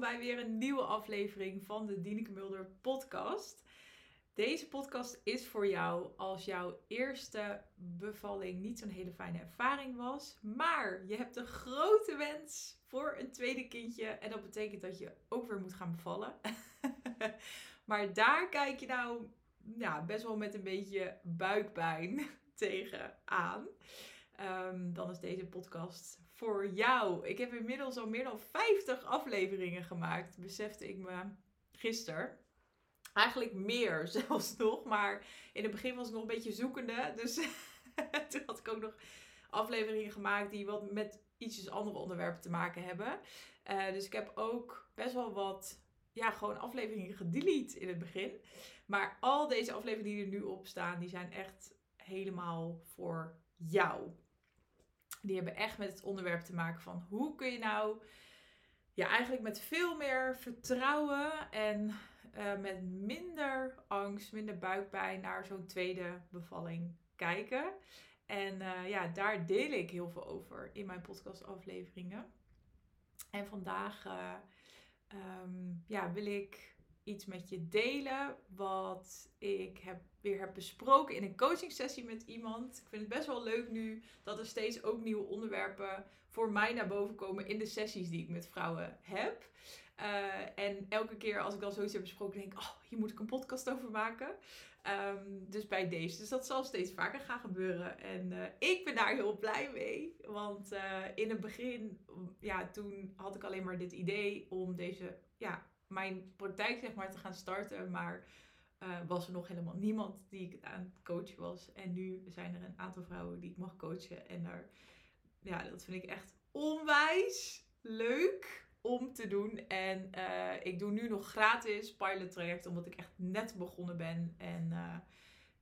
bij weer een nieuwe aflevering van de Dieneke Mulder podcast. Deze podcast is voor jou als jouw eerste bevalling niet zo'n hele fijne ervaring was, maar je hebt een grote wens voor een tweede kindje en dat betekent dat je ook weer moet gaan bevallen. maar daar kijk je nou ja, best wel met een beetje buikpijn tegenaan. Um, dan is deze podcast voor jou. Ik heb inmiddels al meer dan 50 afleveringen gemaakt, besefte ik me gisteren. Eigenlijk meer zelfs nog, maar in het begin was ik nog een beetje zoekende. Dus toen had ik ook nog afleveringen gemaakt die wat met ietsjes andere onderwerpen te maken hebben. Uh, dus ik heb ook best wel wat, ja, gewoon afleveringen gedelete in het begin. Maar al deze afleveringen die er nu op staan, die zijn echt helemaal voor jou. Die hebben echt met het onderwerp te maken van hoe kun je nou ja, eigenlijk met veel meer vertrouwen en uh, met minder angst, minder buikpijn naar zo'n tweede bevalling kijken. En uh, ja, daar deel ik heel veel over in mijn podcastafleveringen. En vandaag uh, um, ja, wil ik iets met je delen wat ik heb, weer heb besproken in een coaching sessie met iemand. Ik vind het best wel leuk nu dat er steeds ook nieuwe onderwerpen voor mij naar boven komen in de sessies die ik met vrouwen heb. Uh, en elke keer als ik dan zoiets heb besproken, denk ik, oh, hier moet ik een podcast over maken. Um, dus bij deze. Dus dat zal steeds vaker gaan gebeuren. En uh, ik ben daar heel blij mee. Want uh, in het begin, ja, toen had ik alleen maar dit idee om deze ja, mijn praktijk zeg maar te gaan starten. Maar uh, was er nog helemaal niemand die ik aan het coachen was. En nu zijn er een aantal vrouwen die ik mag coachen. En daar, ja, dat vind ik echt onwijs leuk om te doen. En uh, ik doe nu nog gratis pilot traject, omdat ik echt net begonnen ben. En, uh,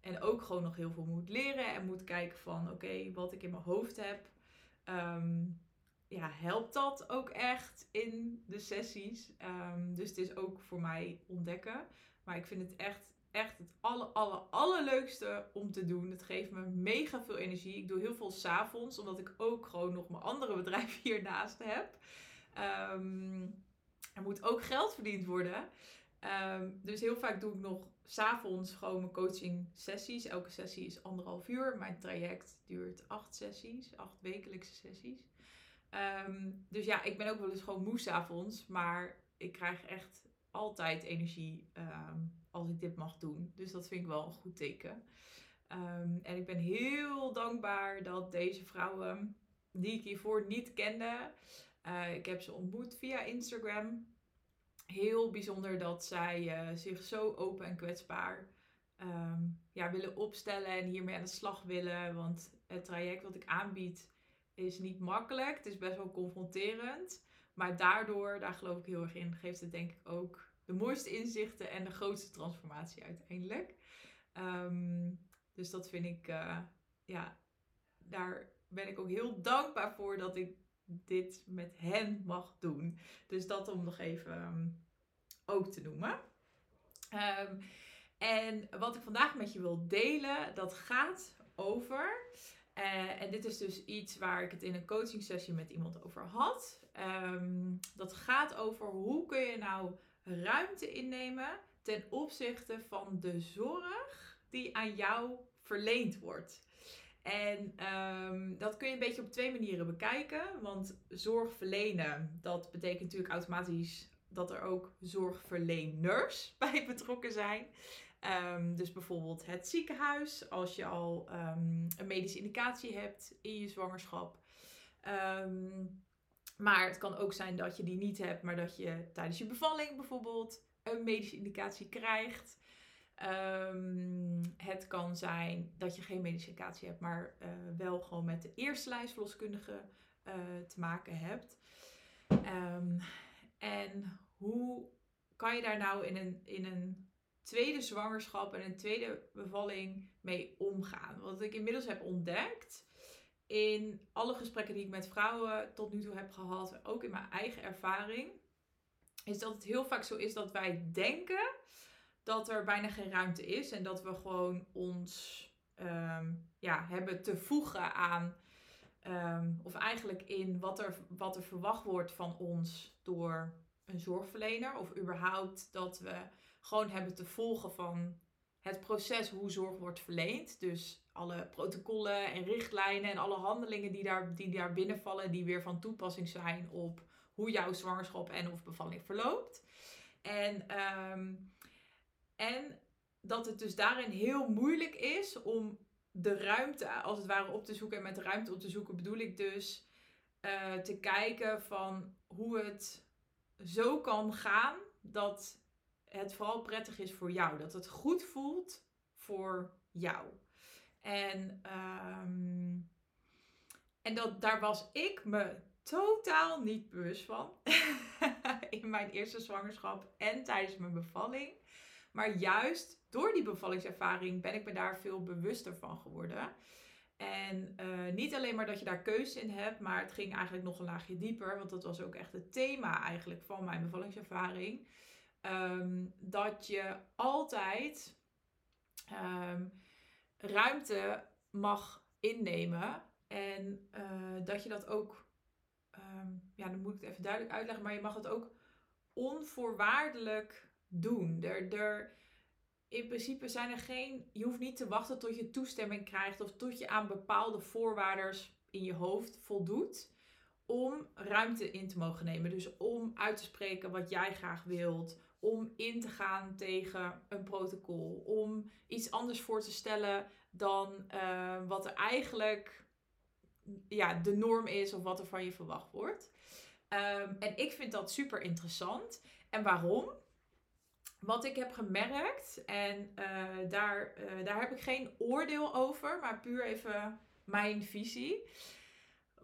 en ook gewoon nog heel veel moet leren. En moet kijken van, oké, wat ik in mijn hoofd heb. Um, ja, helpt dat ook echt in de sessies. Um, dus het is ook voor mij ontdekken. Maar ik vind het echt, echt het aller, aller, allerleukste om te doen. Het geeft me mega veel energie. Ik doe heel veel s'avonds, omdat ik ook gewoon nog mijn andere bedrijf hiernaast heb. Um, er moet ook geld verdiend worden. Um, dus heel vaak doe ik nog s'avonds gewoon mijn coaching sessies. Elke sessie is anderhalf uur. Mijn traject duurt acht sessies, acht wekelijkse sessies. Um, dus ja, ik ben ook wel eens gewoon moe avonds. Maar ik krijg echt altijd energie um, als ik dit mag doen. Dus dat vind ik wel een goed teken. Um, en ik ben heel dankbaar dat deze vrouwen, die ik hiervoor niet kende, uh, ik heb ze ontmoet via Instagram. Heel bijzonder dat zij uh, zich zo open en kwetsbaar ja, willen opstellen en hiermee aan de slag willen. Want het traject wat ik aanbied is niet makkelijk. Het is best wel confronterend. Maar daardoor, daar geloof ik heel erg in, geeft het denk ik ook de mooiste inzichten en de grootste transformatie uiteindelijk. Um, dus dat vind ik, uh, ja, daar ben ik ook heel dankbaar voor dat ik dit met hen mag doen. Dus dat om nog even um, ook te noemen. Um, en wat ik vandaag met je wil delen, dat gaat over uh, en dit is dus iets waar ik het in een coaching sessie met iemand over had. Um, dat gaat over hoe kun je nou ruimte innemen ten opzichte van de zorg die aan jou verleend wordt. En um, dat kun je een beetje op twee manieren bekijken. Want zorg verlenen, dat betekent natuurlijk automatisch dat er ook zorgverleners bij betrokken zijn. Um, dus bijvoorbeeld het ziekenhuis, als je al um, een medische indicatie hebt in je zwangerschap. Um, maar het kan ook zijn dat je die niet hebt, maar dat je tijdens je bevalling bijvoorbeeld een medische indicatie krijgt. het kan zijn dat je geen medische indicatie hebt, maar uh, wel gewoon met de eerste lijst verloskundige uh, te maken hebt. en hoe kan je daar nou in een, in een tweede zwangerschap en een tweede bevalling mee omgaan. Wat ik inmiddels heb ontdekt in alle gesprekken die ik met vrouwen tot nu toe heb gehad, ook in mijn eigen ervaring, is dat het heel vaak zo is dat wij denken dat er bijna geen ruimte is en dat we gewoon ons um, ja, hebben te voegen aan, um, of eigenlijk in wat er, wat er verwacht wordt van ons door een zorgverlener. Of überhaupt dat we gewoon hebben te volgen van het proces hoe zorg wordt verleend. Dus alle protocollen en richtlijnen en alle handelingen die daar, die daar binnenvallen, die weer van toepassing zijn op hoe jouw zwangerschap en of bevalling verloopt. En, ehm, en dat het dus daarin heel moeilijk is om de ruimte als het ware op te zoeken. En met de ruimte op te zoeken bedoel ik dus uh, te kijken van hoe het zo kan gaan dat het vooral prettig is voor jou. Dat het goed voelt voor jou. En, um, en dat, daar was ik me totaal niet bewust van. in mijn eerste zwangerschap en tijdens mijn bevalling. Maar juist door die bevallingservaring ben ik me daar veel bewuster van geworden. En uh, niet alleen maar dat je daar keuze in hebt, maar het ging eigenlijk nog een laagje dieper. Want dat was ook echt het thema eigenlijk van mijn bevallingservaring. Um, dat je altijd um, ruimte mag innemen. En uh, dat je dat ook, um, ja, dan moet ik het even duidelijk uitleggen, maar je mag het ook onvoorwaardelijk doen. Er, er, in principe zijn er geen, je hoeft niet te wachten tot je toestemming krijgt of tot je aan bepaalde voorwaarden in je hoofd voldoet om ruimte in te mogen nemen. Dus om uit te spreken wat jij graag wilt, om in te gaan tegen een protocol, om iets anders voor te stellen dan uh, wat er eigenlijk ja, de norm is of wat er van je verwacht wordt. Um, en ik vind dat super interessant. En waarom? Wat ik heb gemerkt, en uh, daar, uh, daar heb ik geen oordeel over, maar puur even mijn visie.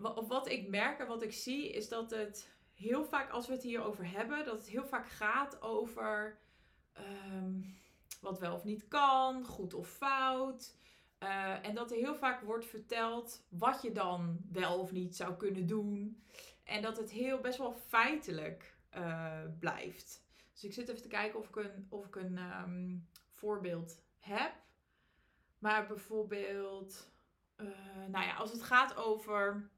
Of wat ik merk en wat ik zie, is dat het heel vaak, als we het hierover hebben, dat het heel vaak gaat over um, wat wel of niet kan, goed of fout. Uh, en dat er heel vaak wordt verteld wat je dan wel of niet zou kunnen doen. En dat het heel best wel feitelijk uh, blijft. Dus ik zit even te kijken of ik een, of ik een um, voorbeeld heb. Maar bijvoorbeeld, uh, nou ja, als het gaat over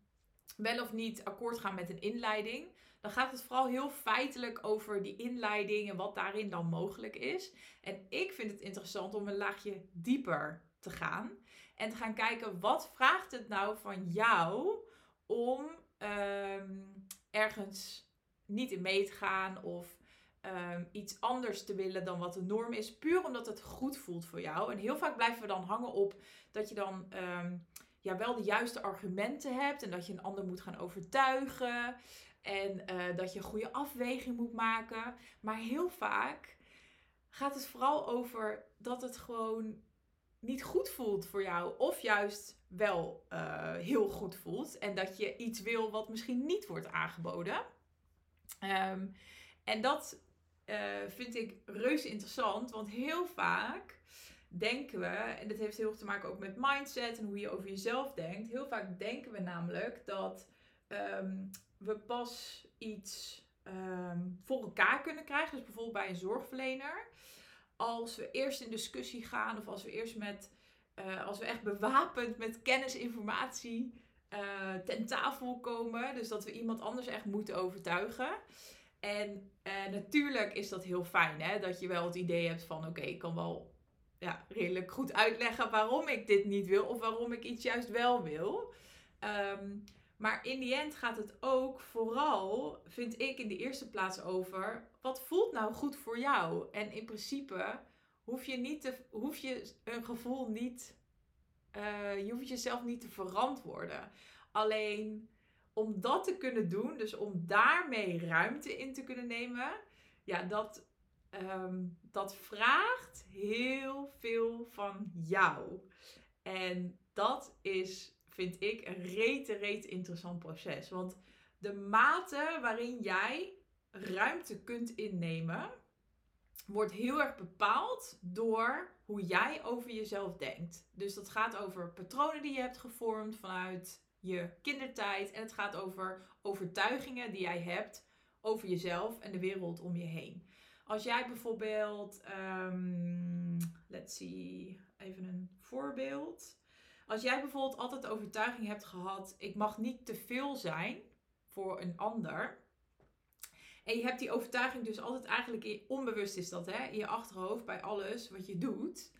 wel of niet akkoord gaan met een inleiding, dan gaat het vooral heel feitelijk over die inleiding en wat daarin dan mogelijk is. En ik vind het interessant om een laagje dieper te gaan en te gaan kijken wat vraagt het nou van jou om um, ergens niet in mee te gaan of um, iets anders te willen dan wat de norm is, puur omdat het goed voelt voor jou. En heel vaak blijven we dan hangen op dat je dan um, ja, wel de juiste argumenten hebt en dat je een ander moet gaan overtuigen en uh, dat je een goede afweging moet maken. Maar heel vaak gaat het vooral over dat het gewoon niet goed voelt voor jou. Of juist wel uh, heel goed voelt. En dat je iets wil wat misschien niet wordt aangeboden. Um, en dat uh, vind ik reuze interessant. Want heel vaak denken we, en dat heeft heel veel te maken ook met mindset en hoe je over jezelf denkt. Heel vaak denken we namelijk dat um, we pas iets um, voor elkaar kunnen krijgen. Dus bijvoorbeeld bij een zorgverlener als we eerst in discussie gaan of als we eerst met, uh, als we echt bewapend met kennis, informatie uh, ten tafel komen. Dus dat we iemand anders echt moeten overtuigen. En uh, natuurlijk is dat heel fijn, hè? dat je wel het idee hebt van: oké, ik kan wel ja, redelijk goed uitleggen waarom ik dit niet wil of waarom ik iets juist wel wil. Um, maar in die end gaat het ook vooral, vind ik, in de eerste plaats over wat voelt nou goed voor jou. En in principe hoef je, niet te, hoef je een gevoel niet, uh, je hoeft jezelf niet te verantwoorden. Alleen om dat te kunnen doen, dus om daarmee ruimte in te kunnen nemen, ja, dat, um, dat vraagt heel veel van jou. En dat is vind ik een rete, rete interessant proces. Want de mate waarin jij ruimte kunt innemen, wordt heel erg bepaald door hoe jij over jezelf denkt. Dus dat gaat over patronen die je hebt gevormd vanuit je kindertijd. En het gaat over overtuigingen die jij hebt over jezelf en de wereld om je heen. Als jij bijvoorbeeld, um, let's see, even een voorbeeld. Als jij bijvoorbeeld altijd de overtuiging hebt gehad, ik mag niet te veel zijn voor een ander. En je hebt die overtuiging dus altijd eigenlijk onbewust is dat, hè, in je achterhoofd bij alles wat je doet.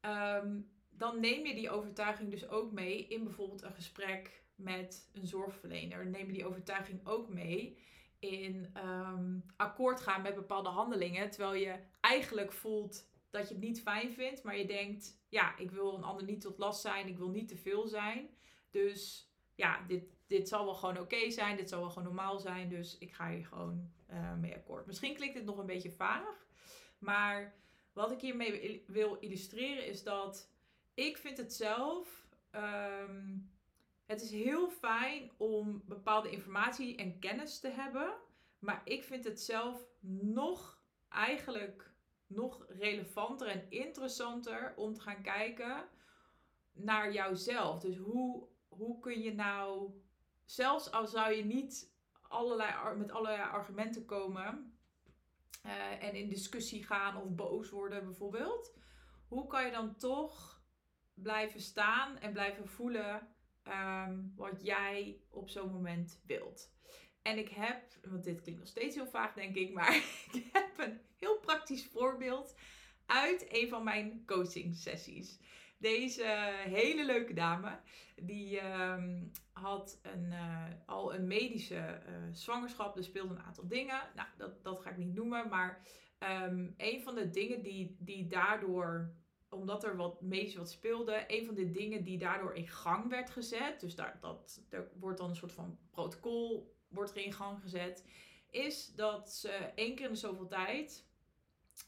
Ehm, dan neem je die overtuiging dus ook mee in bijvoorbeeld een gesprek met een zorgverlener. Neem je die overtuiging ook mee in ehm, akkoord gaan met bepaalde handelingen. Terwijl je eigenlijk voelt dat je het niet fijn vindt, maar je denkt, ja, ik wil een ander niet tot last zijn, ik wil niet te veel zijn. Dus ja, dit, dit zal wel gewoon oké zijn, dit zal wel gewoon normaal zijn, dus ik ga hier gewoon uh, mee akkoord. Misschien klinkt dit nog een beetje vaag, maar wat ik hiermee wil illustreren is dat ik vind het zelf, um, het is heel fijn om bepaalde informatie en kennis te hebben, maar ik vind het zelf nog eigenlijk nog relevanter en interessanter om te gaan kijken naar jouzelf. Dus hoe, hoe kun je nou, zelfs al zou je niet allerlei, met allerlei argumenten komen uh, en in discussie gaan of boos worden bijvoorbeeld, hoe kan je dan toch blijven staan en blijven voelen um, wat jij op zo'n moment wilt? En ik heb, want dit klinkt nog steeds heel vaag denk ik, maar ik heb een heel praktisch voorbeeld uit een van mijn coaching sessies. Deze hele leuke dame, die um, had een, uh, al een medische uh, zwangerschap. Er speelden een aantal dingen. Nou, dat, dat ga ik niet noemen. Maar um, een van de dingen die, die daardoor, omdat er wat medisch wat speelde, een van de dingen die daardoor in gang werd gezet. Dus daar, dat, er wordt dan een soort van protocol wordt er in gang gezet. Is dat ze één keer in de zoveel tijd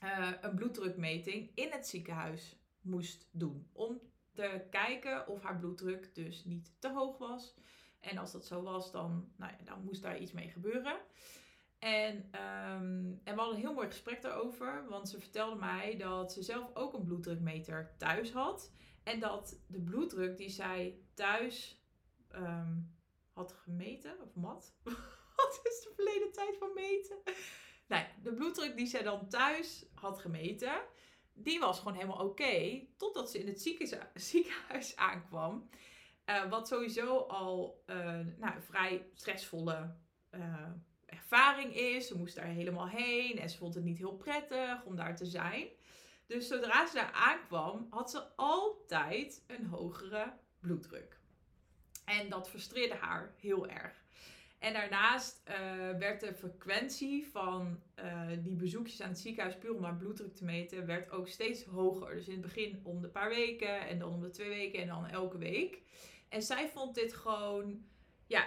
uh, een bloeddrukmeting in het ziekenhuis moest doen. Om te kijken of haar bloeddruk dus niet te hoog was. En als dat zo was, dan, nou ja, dan moest daar iets mee gebeuren. En, um, en we hadden een heel mooi gesprek daarover. Want ze vertelde mij dat ze zelf ook een bloeddrukmeter thuis had. En dat de bloeddruk die zij thuis um, had gemeten, of mat. Wat is de verleden tijd van meten? Nou, de bloeddruk die zij dan thuis had gemeten, die was gewoon helemaal oké. totdat ze in het ziekenhuis aankwam. Uh, wat sowieso al uh, nou, vrij stressvolle uh, ervaring is. Ze moest daar helemaal heen en ze vond het niet heel prettig om daar te zijn. Dus zodra ze daar aankwam, had ze altijd een hogere bloeddruk. En dat frustreerde haar heel erg. En daarnaast uh, werd de frequentie van uh, die bezoekjes aan het ziekenhuis, puur om haar bloeddruk te meten, werd ook steeds hoger. Dus in het begin om de paar weken en dan om de twee weken en dan elke week. En zij vond dit gewoon, ja,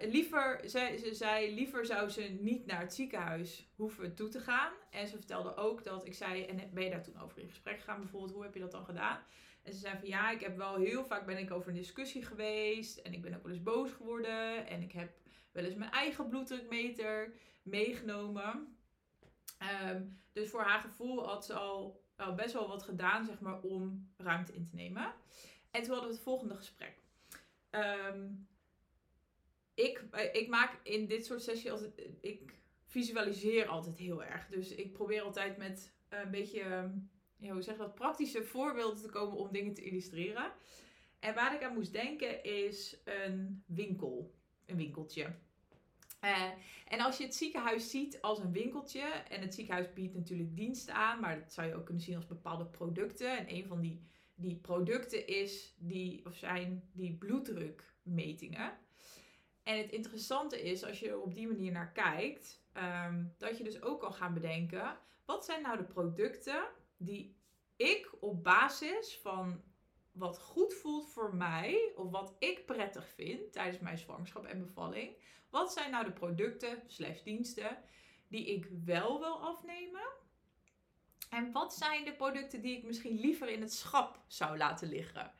liever, zij, ze zei liever zou ze niet naar het ziekenhuis hoeven toe te gaan. En ze vertelde ook dat, ik zei, en ben je daar toen over in gesprek gegaan bijvoorbeeld, hoe heb je dat dan gedaan? En ze zei van ja, ik heb wel heel vaak ben ik over een discussie geweest. En ik ben ook wel eens boos geworden. En ik heb wel eens mijn eigen bloeddrukmeter meegenomen. Um, dus voor haar gevoel had ze al, best wel wat gedaan, zeg maar, om ruimte in te nemen. En toen hadden we het volgende gesprek. Um, ik, ik maak in dit soort sessies altijd, ik visualiseer altijd heel erg. Dus ik probeer altijd met een beetje ja, hoe zeg dat, praktische voorbeelden te komen om dingen te illustreren. En waar ik aan moest denken is een winkel. Een winkeltje. Uh, en als je het ziekenhuis ziet als een winkeltje, en het ziekenhuis biedt natuurlijk diensten aan, maar dat zou je ook kunnen zien als bepaalde producten. En een van die, die producten is die, of zijn die bloeddrukmetingen. En het interessante is, als je er op die manier naar kijkt, um, dat je dus ook kan gaan bedenken, wat zijn nou de producten die ik op basis van wat goed voelt voor mij, of wat ik prettig vind tijdens mijn zwangerschap en bevalling, wat zijn nou de producten slash diensten die ik wel wil afnemen? En wat zijn de producten die ik misschien liever in het schap zou laten liggen?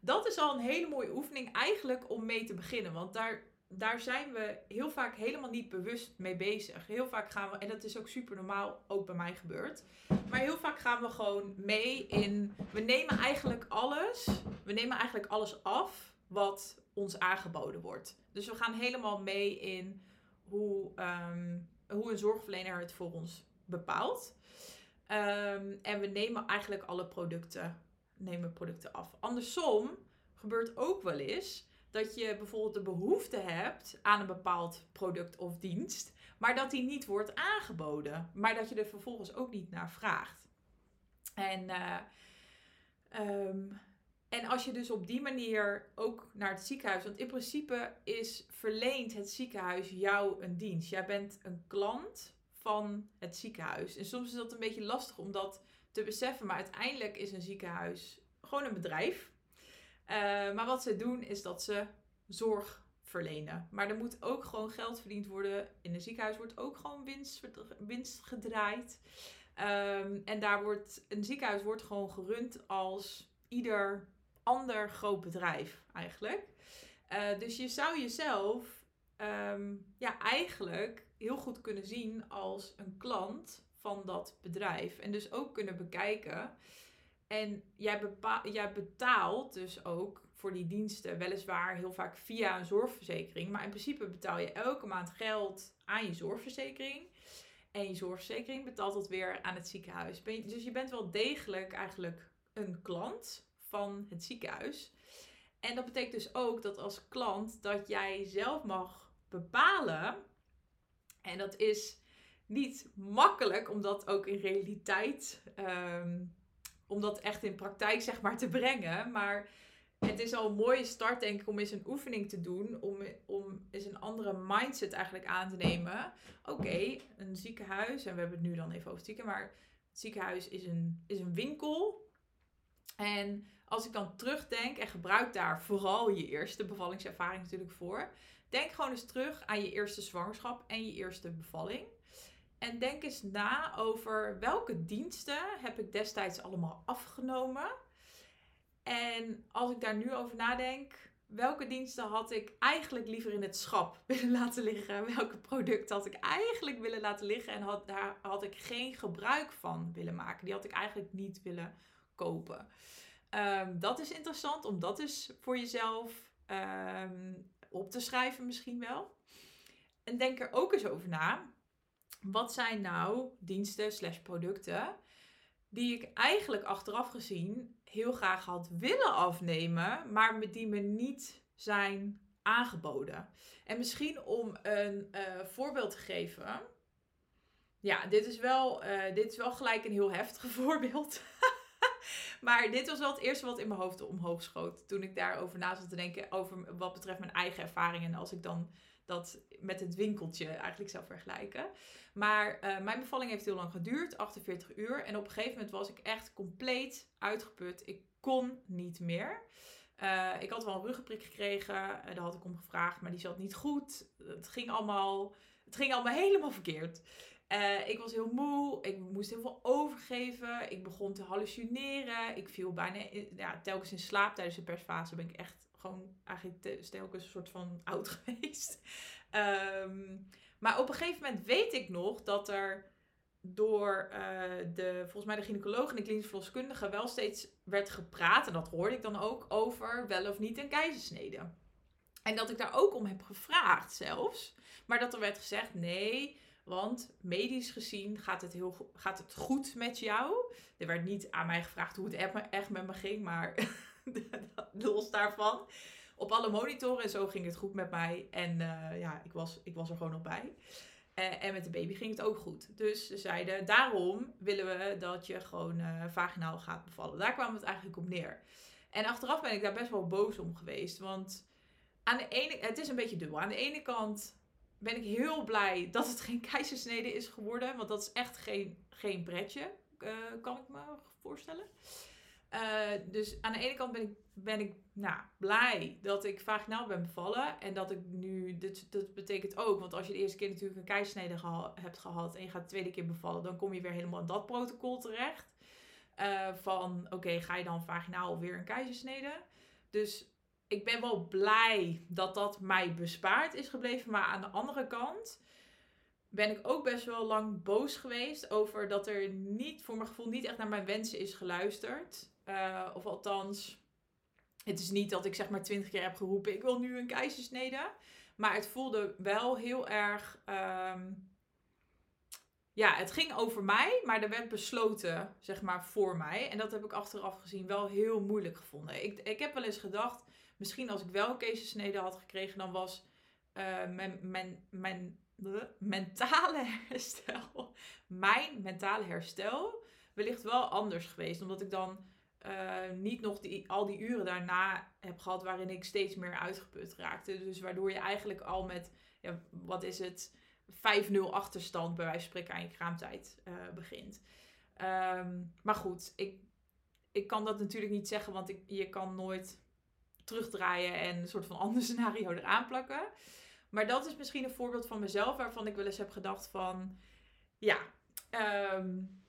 Dat is al een hele mooie oefening eigenlijk om mee te beginnen. Want daar daar zijn we heel vaak helemaal niet bewust mee bezig. Heel vaak gaan we, en dat is ook super normaal, ook bij mij gebeurd. Maar heel vaak gaan we gewoon mee in. We nemen eigenlijk alles. We nemen eigenlijk alles af wat ons aangeboden wordt. Dus we gaan helemaal mee in hoe, ehm, hoe een zorgverlener het voor ons bepaalt. Ehm, en we nemen eigenlijk alle producten, nemen producten af. Andersom gebeurt ook wel eens dat je bijvoorbeeld de behoefte hebt aan een bepaald product of dienst, maar dat die niet wordt aangeboden, maar dat je er vervolgens ook niet naar vraagt. En, uh, um, en als je dus op die manier ook naar het ziekenhuis, want in principe is verleent het ziekenhuis jou een dienst. Jij bent een klant van het ziekenhuis. En soms is dat een beetje lastig om dat te beseffen, maar uiteindelijk is een ziekenhuis gewoon een bedrijf. Uh, maar wat ze doen is dat ze zorg verlenen. Maar er moet ook gewoon geld verdiend worden. In een ziekenhuis wordt ook gewoon winst, winst gedraaid. Um, en daar wordt een ziekenhuis wordt gewoon gerund als ieder ander groot bedrijf eigenlijk. Uh, dus je zou jezelf um, ja, eigenlijk heel goed kunnen zien als een klant van dat bedrijf. En dus ook kunnen bekijken. En jij, jij betaalt dus ook voor die diensten, weliswaar heel vaak via een zorgverzekering. Maar in principe betaal je elke maand geld aan je zorgverzekering. En je zorgverzekering betaalt dat weer aan het ziekenhuis. Dus je bent wel degelijk eigenlijk een klant van het ziekenhuis. En dat betekent dus ook dat als klant dat jij zelf mag bepalen. En dat is niet makkelijk om dat ook in realiteit, um, om dat echt in praktijk zeg maar te brengen. Maar het is al een mooie start denk ik om eens een oefening te doen. Om, om eens een andere mindset eigenlijk aan te nemen. Oké, een ziekenhuis. En we hebben het nu dan even over het ziekenhuis. Maar het ziekenhuis is een, is een winkel. En als ik dan terugdenk en gebruik daar vooral je eerste bevallingservaring natuurlijk voor. Denk gewoon eens terug aan je eerste zwangerschap en je eerste bevalling. En denk eens na over welke diensten heb ik destijds allemaal afgenomen. En als ik daar nu over nadenk, welke diensten had ik eigenlijk liever in het schap willen laten liggen? Welke producten had ik eigenlijk willen laten liggen en had, daar had ik geen gebruik van willen maken? Die had ik eigenlijk niet willen kopen. Um, dat is interessant om dat eens voor jezelf um, op te schrijven misschien wel. En denk er ook eens over na. Wat zijn nou diensten slash producten die ik eigenlijk achteraf gezien heel graag had willen afnemen, maar die me niet zijn aangeboden. En misschien om een uh, voorbeeld te geven. Ja, dit is, wel, uh, dit is wel gelijk een heel heftig voorbeeld. maar dit was wel het eerste wat in mijn hoofd omhoog schoot. Toen ik daarover na zat te denken over wat betreft mijn eigen ervaringen. En als ik dan dat met het winkeltje eigenlijk zou vergelijken. Maar uh, mijn bevalling heeft heel lang geduurd, 48 uur. En op een gegeven moment was ik echt compleet uitgeput. Ik kon niet meer. Uh, ik had wel een ruggenprik gekregen, uh, daar had ik om gevraagd, maar die zat niet goed. Het ging allemaal, het ging allemaal helemaal verkeerd. Ik was heel moe, ik moest heel veel overgeven, ik begon te hallucineren. Ik viel bijna ja, telkens in slaap tijdens de persfase. Ben ik echt eigenlijk telkens een soort van oud geweest. Um, maar op een gegeven moment weet ik nog dat er door uh, de, volgens mij de gynaecoloog en de klinische verloskundige wel steeds werd gepraat. En dat hoorde ik dan ook over wel of niet een keizersnede. En dat ik daar ook om heb gevraagd zelfs. Maar dat er werd gezegd nee, want medisch gezien gaat het, heel, gaat het goed met jou. Er werd niet aan mij gevraagd hoe het echt met me ging, maar los daarvan. Op alle monitoren en zo ging het goed met mij. En uh, ja, ik was, ik was er gewoon nog bij. Uh, en met de baby ging het ook goed. Dus ze zeiden, daarom willen we dat je gewoon uh, vaginaal gaat bevallen. Daar kwam het eigenlijk op neer. En achteraf ben ik daar best wel boos om geweest. Want aan de ene, het is een beetje dubbel. Aan de ene kant ben ik heel blij dat het geen keizersnede is geworden. Want dat is echt geen, geen pretje, kan ik me voorstellen. Uh, dus aan de ene kant ben ik, ben ik nou, blij dat ik vaginaal ben bevallen. En dat ik nu, dit, dat betekent ook, want als je de eerste keer natuurlijk een keisnede hebt gehad en je gaat de tweede keer bevallen, dan kom je weer helemaal in dat protocol terecht. Uh, van oké, ga je dan vaginaal weer een keizersnede? Dus ik ben wel blij dat dat mij bespaard is gebleven. Maar aan de andere kant ben ik ook best wel lang boos geweest over dat er niet, voor mijn gevoel, niet echt naar mijn wensen is geluisterd. Uh, of althans, het is niet dat ik zeg maar twintig keer heb geroepen: ik wil nu een keizersnede. Maar het voelde wel heel erg. Um, ja, het ging over mij, maar er werd besloten, zeg maar, voor mij. En dat heb ik achteraf gezien wel heel moeilijk gevonden. Ik, ik heb wel eens gedacht, misschien als ik wel een keizersnede had gekregen, dan was uh, mijn, mijn, mijn mentale herstel, mijn mentale herstel, wellicht wel anders geweest. Omdat ik dan uh, niet nog die, al die uren daarna heb gehad waarin ik steeds meer uitgeput raakte. Dus waardoor je eigenlijk al met, ja, wat is het, 5-0 achterstand bij wijze van spreken aan je kraamtijd uh, begint. Um, maar goed, ik, ik kan dat natuurlijk niet zeggen, want ik, je kan nooit terugdraaien en een soort van ander scenario eraan plakken. Maar dat is misschien een voorbeeld van mezelf waarvan ik wel eens heb gedacht van, ja, um,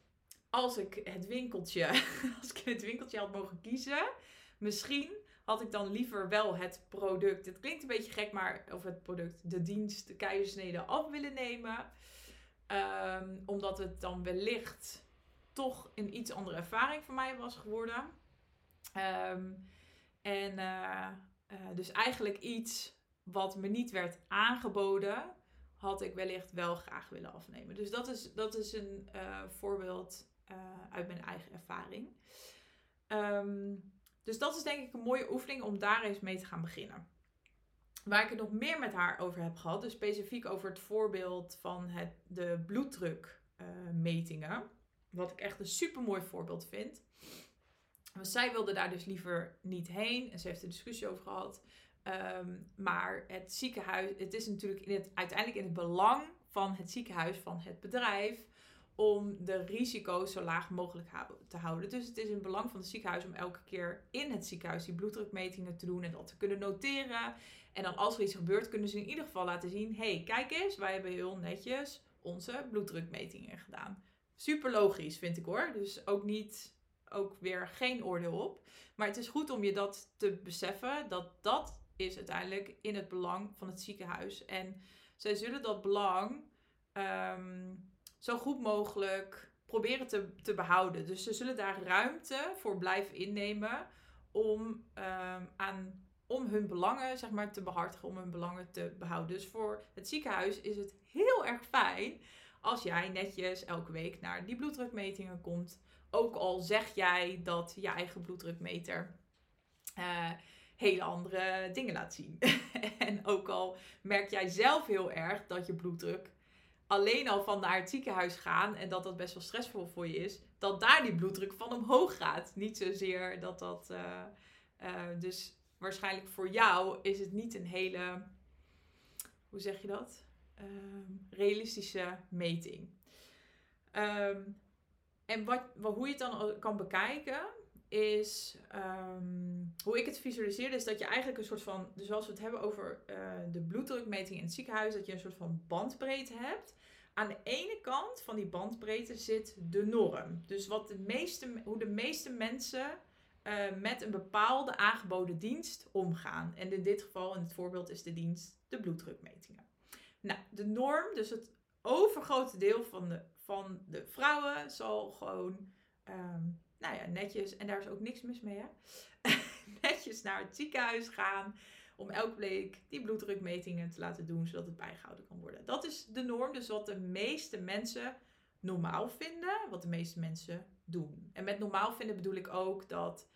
als ik het winkeltje, als ik het winkeltje had mogen kiezen, misschien had ik dan liever wel het product. Het klinkt een beetje gek, maar of het product, de dienst, de keizersnede af willen nemen. Um, omdat het dan wellicht toch een iets andere ervaring voor mij was geworden. Um, en uh, uh, dus eigenlijk iets wat me niet werd aangeboden, had ik wellicht wel graag willen afnemen. Dus dat is, dat is een uh, voorbeeld uit mijn eigen ervaring. Um, dus dat is denk ik een mooie oefening om daar eens mee te gaan beginnen. Waar ik het nog meer met haar over heb gehad, dus specifiek over het voorbeeld van het, de bloeddrukmetingen. Uh, wat ik echt een super mooi voorbeeld vind. Want zij wilde daar dus liever niet heen. En ze heeft er discussie over gehad. Um, maar het ziekenhuis, het is natuurlijk in het, uiteindelijk in het belang van het ziekenhuis, van het bedrijf, om de risico's zo laag mogelijk te houden. Dus het is in het belang van het ziekenhuis om elke keer in het ziekenhuis die bloeddrukmetingen te doen en dat te kunnen noteren. En dan als er iets gebeurt, kunnen ze in ieder geval laten zien: hey, kijk eens, wij hebben heel netjes onze bloeddrukmetingen gedaan. Super logisch, vind ik hoor. Dus ook niet, ook weer geen oordeel op. Maar het is goed om je dat te beseffen, dat dat is uiteindelijk in het belang van het ziekenhuis. En zij zullen dat belang um, zo goed mogelijk proberen te, te behouden. Dus ze zullen daar ruimte voor blijven innemen om, um, aan, om hun belangen zeg maar, te behartigen, om hun belangen te behouden. Dus voor het ziekenhuis is het heel erg fijn als jij netjes elke week naar die bloeddrukmetingen komt. Ook al zeg jij dat je eigen bloeddrukmeter uh, hele andere dingen laat zien. en ook al merk jij zelf heel erg dat je bloeddruk alleen al van naar het ziekenhuis gaan en dat dat best wel stressvol voor je is, dat daar die bloeddruk van omhoog gaat. Niet zozeer dat dat. Uh, uh, dus waarschijnlijk voor jou is het niet een hele. Hoe zeg je dat? Um, realistische meting. Um, en wat, wat, hoe je het dan kan bekijken, is um, hoe ik het visualiseerde, is dat je eigenlijk een soort van, dus als we het hebben over uh, de bloeddrukmeting in het ziekenhuis, dat je een soort van bandbreedte hebt. Aan de ene kant van die bandbreedte zit de norm. Dus wat de meeste, hoe de meeste mensen uh, met een bepaalde aangeboden dienst omgaan. En in dit geval, in het voorbeeld, is de dienst de bloeddrukmetingen. Nou, de norm, dus het overgrote deel van de, van de vrouwen, zal gewoon um, nou ja, netjes, en daar is ook niks mis mee, hè? netjes naar het ziekenhuis gaan om elke week die bloeddrukmetingen te laten doen, zodat het bijgehouden kan worden. Dat is de norm, dus wat de meeste mensen normaal vinden, wat de meeste mensen doen. En met normaal vinden bedoel ik ook dat,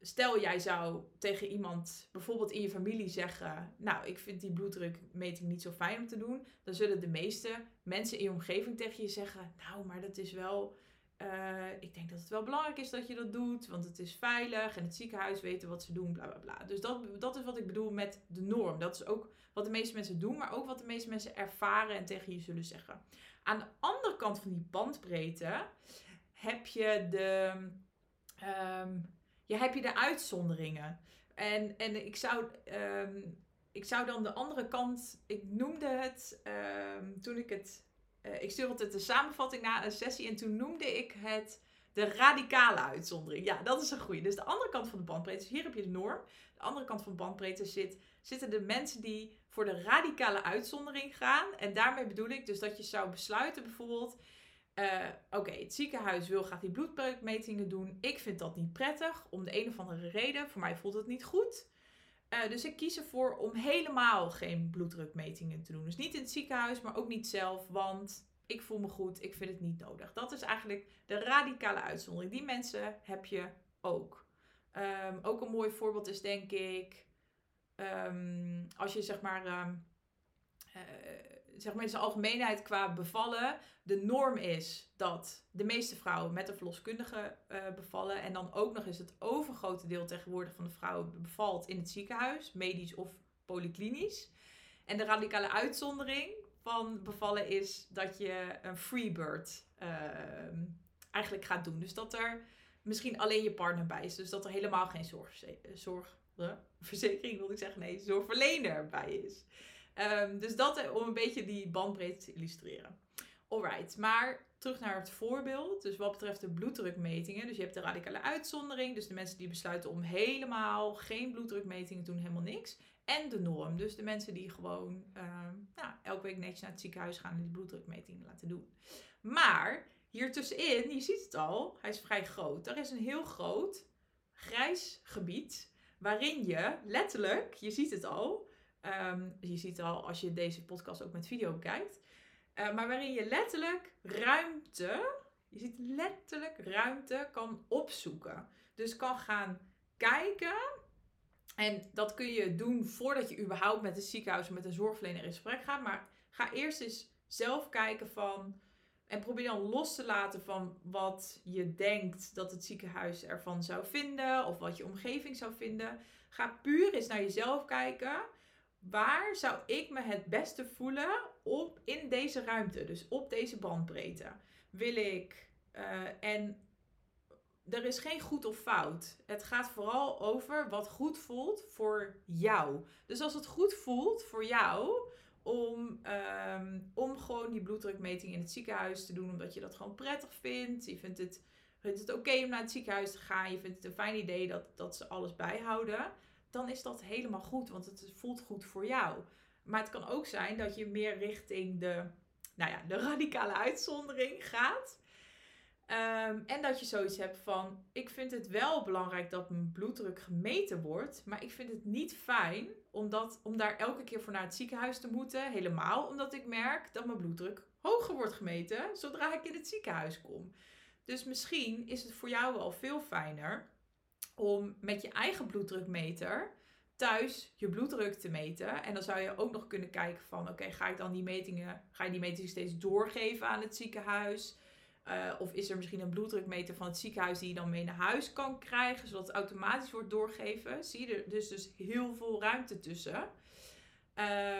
stel jij zou tegen iemand, bijvoorbeeld in je familie, zeggen, nou, ik vind die bloeddrukmeting niet zo fijn om te doen, dan zullen de meeste mensen in je omgeving tegen je zeggen, nou, maar dat is wel uh, ik denk dat het wel belangrijk is dat je dat doet, want het is veilig en het ziekenhuis weten wat ze doen, bla bla bla. Dus dat, dat is wat ik bedoel met de norm. Dat is ook wat de meeste mensen doen, maar ook wat de meeste mensen ervaren en tegen je zullen zeggen. Aan de andere kant van die bandbreedte heb je de, um, heb je de uitzonderingen. En, en ik zou. Um, ik zou dan de andere kant, ik noemde het um, toen ik het uh, ik stuurde altijd de samenvatting na een sessie en toen noemde ik het de radicale uitzondering. Ja, dat is een goede. Dus de andere kant van de bandbreedte, dus hier heb je de norm. De andere kant van de bandbreedte zit, zitten de mensen die voor de radicale uitzondering gaan. En daarmee bedoel ik dus dat je zou besluiten bijvoorbeeld... Uh, Oké, het ziekenhuis wil graag die bloeddrukmetingen doen. Ik vind dat niet prettig, om de een of andere reden. Voor mij voelt het niet goed. Uh, dus ik kies ervoor om helemaal geen bloeddrukmetingen te doen. Dus niet in het ziekenhuis, maar ook niet zelf, want ik voel me goed, ik vind het niet nodig. Dat is eigenlijk de radicale uitzondering. Die mensen heb je ook. Ehm, ook een mooi voorbeeld is denk ik, ehm, als je zeg maar, ehm, eh, zeg maar in zijn algemeenheid qua bevallen, de norm is dat de meeste vrouwen met een verloskundige uh, bevallen. En dan ook nog eens het overgrote deel tegenwoordig van de vrouwen bevalt in het ziekenhuis, medisch of polyklinisch. En de radicale uitzondering van bevallen is dat je een freebird uh, eigenlijk gaat doen. Dus dat er misschien alleen je partner bij is. Dus dat er helemaal geen zorgverzekering, uh, wil ik zeggen, nee, zorgverlener bij is. Um, dus dat eh, om een beetje die bandbreedte te illustreren. Alright, maar terug naar het voorbeeld. Dus wat betreft de bloeddrukmetingen. Dus je hebt de radicale uitzondering. Dus de mensen die besluiten om helemaal geen bloeddrukmetingen te doen, helemaal niks. En de norm. Dus de mensen die gewoon uh, nou, elke week netjes naar het ziekenhuis gaan en die bloeddrukmetingen laten doen. Maar hier tussenin, je ziet het al, hij is vrij groot. Er is een heel groot grijs gebied waarin je letterlijk, je ziet het al, um, je ziet al als je deze podcast ook met video kijkt, uh, maar waarin je letterlijk ruimte, je ziet letterlijk ruimte kan opzoeken. Dus kan gaan kijken en dat kun je doen voordat je überhaupt met een ziekenhuis of met een zorgverlener in gesprek gaat. Maar ga eerst eens zelf kijken van. En probeer dan los te laten van wat je denkt dat het ziekenhuis ervan zou vinden. Of wat je omgeving zou vinden. Ga puur eens naar jezelf kijken. Waar zou ik me het beste voelen op, in deze ruimte? Dus op deze bandbreedte. Wil ik. Uh, en er is geen goed of fout. Het gaat vooral over wat goed voelt voor jou. Dus als het goed voelt voor jou om, um, om gewoon die bloeddrukmeting in het ziekenhuis te doen, omdat je dat gewoon prettig vindt. Je vindt het, vindt het oké om naar het ziekenhuis te gaan. Je vindt het een fijn idee dat, dat ze alles bijhouden. Dan is dat helemaal goed, want het voelt goed voor jou. Maar het kan ook zijn dat je meer richting de, nou ja, de radicale uitzondering gaat. Um, en dat je zoiets hebt van: ik vind het wel belangrijk dat mijn bloeddruk gemeten wordt, maar ik vind het niet fijn om, dat, om daar elke keer voor naar het ziekenhuis te moeten. Helemaal omdat ik merk dat mijn bloeddruk hoger wordt gemeten zodra ik in het ziekenhuis kom. Dus misschien is het voor jou wel veel fijner om met je eigen bloeddrukmeter thuis je bloeddruk te meten. En dan zou je ook nog kunnen kijken van oké, ga ik dan die metingen, ga je die metingen steeds doorgeven aan het ziekenhuis? Uh, of is er misschien een bloeddrukmeter van het ziekenhuis die je dan mee naar huis kan krijgen, zodat het automatisch wordt doorgegeven? Zie je er dus, dus heel veel ruimte tussen.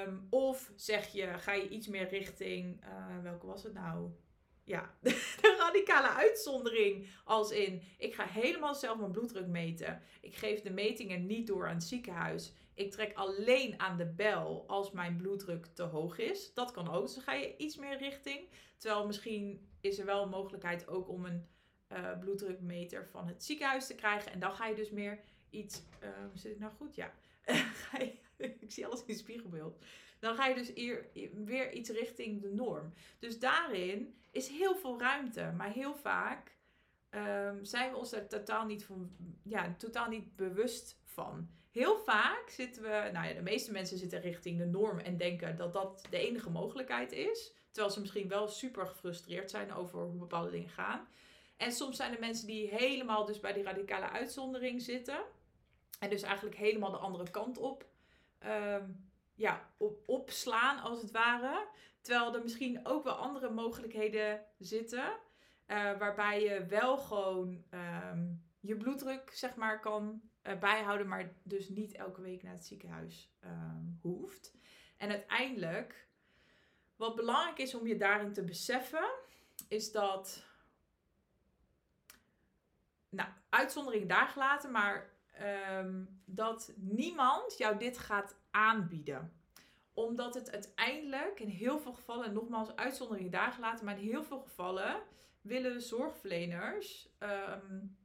Um, of zeg je, ga je iets meer richting, uh, welke was het nou? Ja, de radicale uitzondering. Als in, ik ga helemaal zelf mijn bloeddruk meten. Ik geef de metingen niet door aan het ziekenhuis. Ik trek alleen aan de bel als mijn bloeddruk te hoog is. Dat kan ook. Dus dan ga je iets meer richting. Terwijl misschien is er wel een mogelijkheid ook om een uh, bloeddrukmeter van het ziekenhuis te krijgen. En dan ga je dus meer iets. Uh, zit ik nou goed? Ja. ik zie alles in spiegelbeeld. Dan ga je dus eer, weer iets richting de norm. Dus daarin is heel veel ruimte. Maar heel vaak um, zijn we ons er totaal niet, van, ja, totaal niet bewust van. Heel vaak zitten we, nou ja, de meeste mensen zitten richting de norm en denken dat dat de enige mogelijkheid is. Terwijl ze misschien wel super gefrustreerd zijn over hoe bepaalde dingen gaan. En soms zijn er mensen die helemaal dus bij die radicale uitzondering zitten. En dus eigenlijk helemaal de andere kant op, um, ja, op opslaan als het ware. Terwijl er misschien ook wel andere mogelijkheden zitten. Uh, waarbij je wel gewoon um, je bloeddruk zeg maar kan uh, bijhouden. Maar dus niet elke week naar het ziekenhuis um, hoeft. En uiteindelijk wat belangrijk is om je daarin te beseffen, is dat. Nou, uitzondering daar gelaten, maar um, dat niemand jou dit gaat aanbieden. Omdat het uiteindelijk in heel veel gevallen, en nogmaals uitzondering daar gelaten, maar in heel veel gevallen willen zorgverleners um,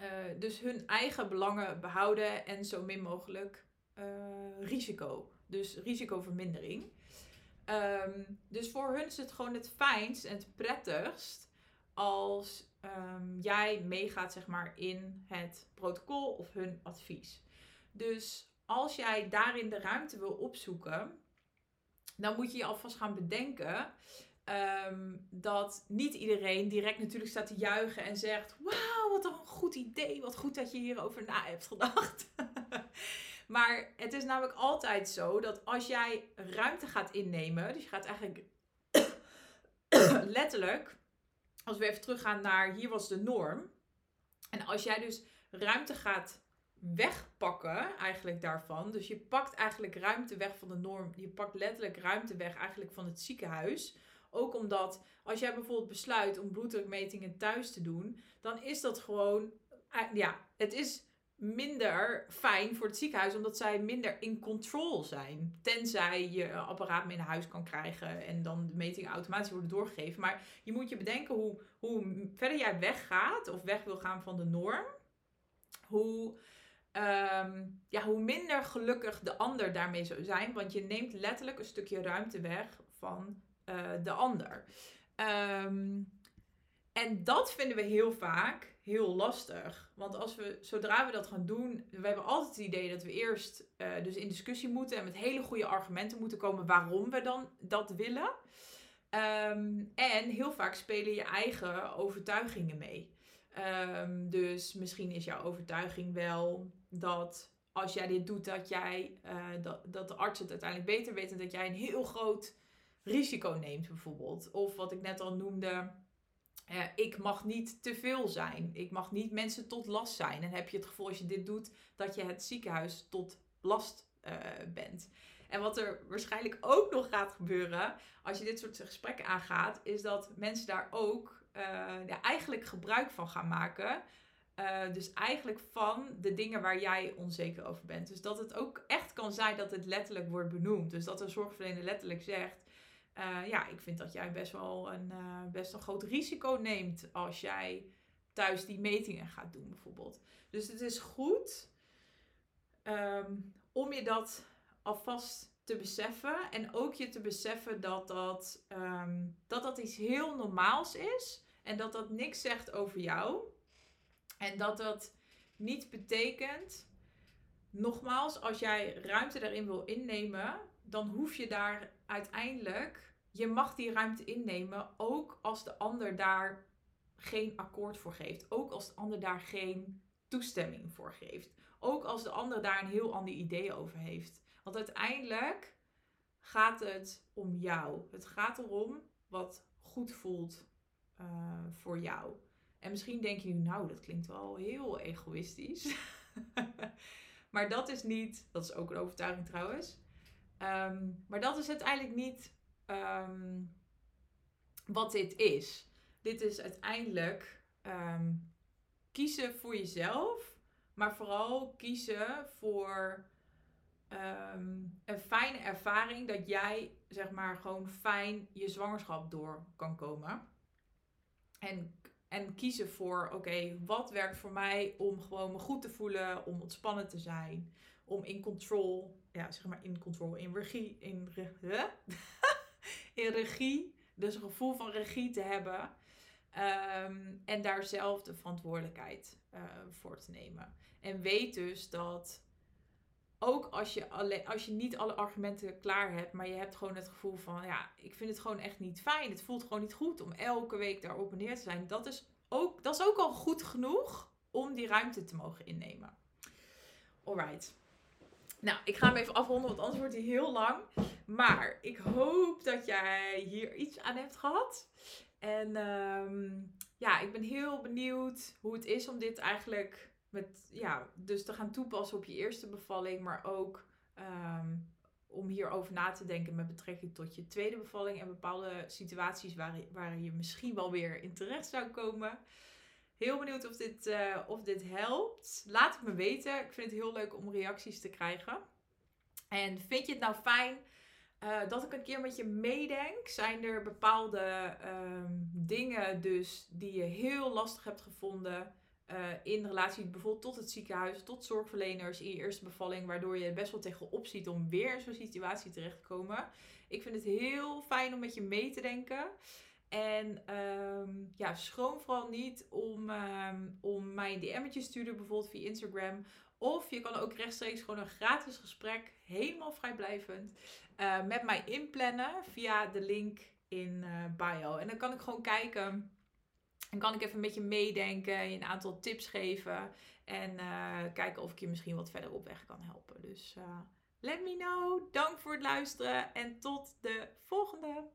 uh, dus hun eigen belangen behouden en zo min mogelijk uh, risico. Dus risicovermindering. Um, dus voor hun is het gewoon het fijnst en het prettigst als um, jij meegaat zeg maar, in het protocol of hun advies. Dus als jij daarin de ruimte wil opzoeken, dan moet je je alvast gaan bedenken. ehm, dat niet iedereen direct natuurlijk staat te juichen en zegt: Wauw, wat een goed idee, wat goed dat je hierover na hebt gedacht. maar het is namelijk altijd zo dat als jij ruimte gaat innemen, dus je gaat eigenlijk letterlijk, als we even teruggaan naar hier was de norm. En als jij dus ruimte gaat wegpakken eigenlijk daarvan. Dus je pakt eigenlijk ruimte weg van de norm. Je pakt letterlijk ruimte weg eigenlijk van het ziekenhuis. Ook omdat als jij bijvoorbeeld besluit om bloeddrukmetingen thuis te doen, dan is dat gewoon, eh, ja, het is minder fijn voor het ziekenhuis, omdat zij minder in control zijn. Tenzij je apparaat mee naar huis kan krijgen en dan de metingen automatisch worden doorgegeven. Maar je moet je bedenken hoe, hoe verder jij weggaat of weg wil gaan van de norm, hoe, ehm, ja, hoe minder gelukkig de ander daarmee zou zijn. Want je neemt letterlijk een stukje ruimte weg van uh, de ander. Ehm, en dat vinden we heel vaak heel lastig. Want als we, zodra we dat gaan doen, we hebben altijd het idee dat we eerst uh, dus in discussie moeten en met hele goede argumenten moeten komen waarom we dan dat willen. Um, en heel vaak spelen je eigen overtuigingen mee. Dus misschien is jouw overtuiging wel dat als jij dit doet, dat, jij, uh, dat, dat de arts het uiteindelijk beter weet en dat jij een heel groot risico neemt, bijvoorbeeld. Of wat ik net al noemde, uh, ik mag niet te veel zijn. Ik mag niet mensen tot last zijn. En heb je het gevoel als je dit doet, dat je het ziekenhuis tot last uh, bent. En wat er waarschijnlijk ook nog gaat gebeuren als je dit soort gesprekken aangaat, is dat mensen daar ook eigenlijk gebruik van gaan maken. Uh, dus eigenlijk van de dingen waar jij onzeker over bent. Dus dat het ook echt kan zijn dat het letterlijk wordt benoemd. Dus dat een zorgverlener letterlijk zegt: uh, ja, ik vind dat jij best wel een, uh, best een groot risico neemt als jij thuis die metingen gaat doen, bijvoorbeeld. Dus het is goed um, om je dat alvast te beseffen. En ook je te beseffen dat dat, um, dat dat iets heel normaals is. En dat dat niks zegt over jou. En dat dat niet betekent, nogmaals, als jij ruimte daarin wil innemen, dan hoef je daar uiteindelijk je mag die ruimte innemen, ook als de ander daar geen akkoord voor geeft. Ook als de ander daar geen toestemming voor geeft. Ook als de ander daar een heel ander idee over heeft. Want uiteindelijk gaat het om jou. Het gaat erom wat goed voelt uh, voor jou. En misschien denk je nu, nou, dat klinkt wel heel egoïstisch. maar dat is niet, dat is ook een overtuiging trouwens. Um, maar dat is uiteindelijk niet um, wat dit is. Dit is uiteindelijk um, kiezen voor jezelf, maar vooral kiezen voor een fijne ervaring dat jij zeg maar gewoon fijn je zwangerschap door kan komen. En, en kiezen voor, oké, wat werkt voor mij om gewoon me goed te voelen, om ontspannen te zijn, om in control, ja, zeg maar in control, in regie, in, regie, dus een gevoel van regie te hebben. Um, en daar zelf de verantwoordelijkheid uh, voor te nemen. En weet dus dat ook als je, alle, als je niet alle argumenten klaar hebt, maar je hebt gewoon het gevoel van, ja, ik vind het gewoon echt niet fijn. Het voelt gewoon niet goed om elke week daar op en neer te zijn. Dat is ook, dat is ook al goed genoeg om die ruimte te mogen innemen. Alright. Nou, ik ga hem even afronden, want anders wordt hij heel lang. Maar ik hoop dat jij hier iets aan hebt gehad. En um, ja, ik ben heel benieuwd hoe het is om dit eigenlijk ja, dus te gaan toepassen op je eerste bevalling, maar ook um, om hierover na te denken met betrekking tot je tweede bevalling en bepaalde situaties waar, je misschien wel weer in terecht zou komen. Heel benieuwd of dit, uh, of dit helpt. Laat het me weten. Ik vind het heel leuk om reacties te krijgen. En vind je het nou fijn uh, dat ik een keer met je meedenk? Zijn er bepaalde um, dingen dus die je heel lastig hebt gevonden uh, in relatie bijvoorbeeld tot het ziekenhuis, tot zorgverleners in je eerste bevalling, waardoor je best wel tegenop ziet om weer in zo'n situatie terecht te komen? Ik vind het heel fijn om met je mee te denken. En um, ja, schroom vooral niet om, um, om mij een DM'tje te sturen, bijvoorbeeld via Instagram. Of je kan ook rechtstreeks gewoon een gratis gesprek, helemaal vrijblijvend, uh, met mij inplannen via de link in uh, bio. En dan kan ik gewoon kijken. En kan ik even met je meedenken, je een aantal tips geven. En uh, kijken of ik je misschien wat verder op weg kan helpen. Dus uh, let me know. Dank voor het luisteren en tot de volgende.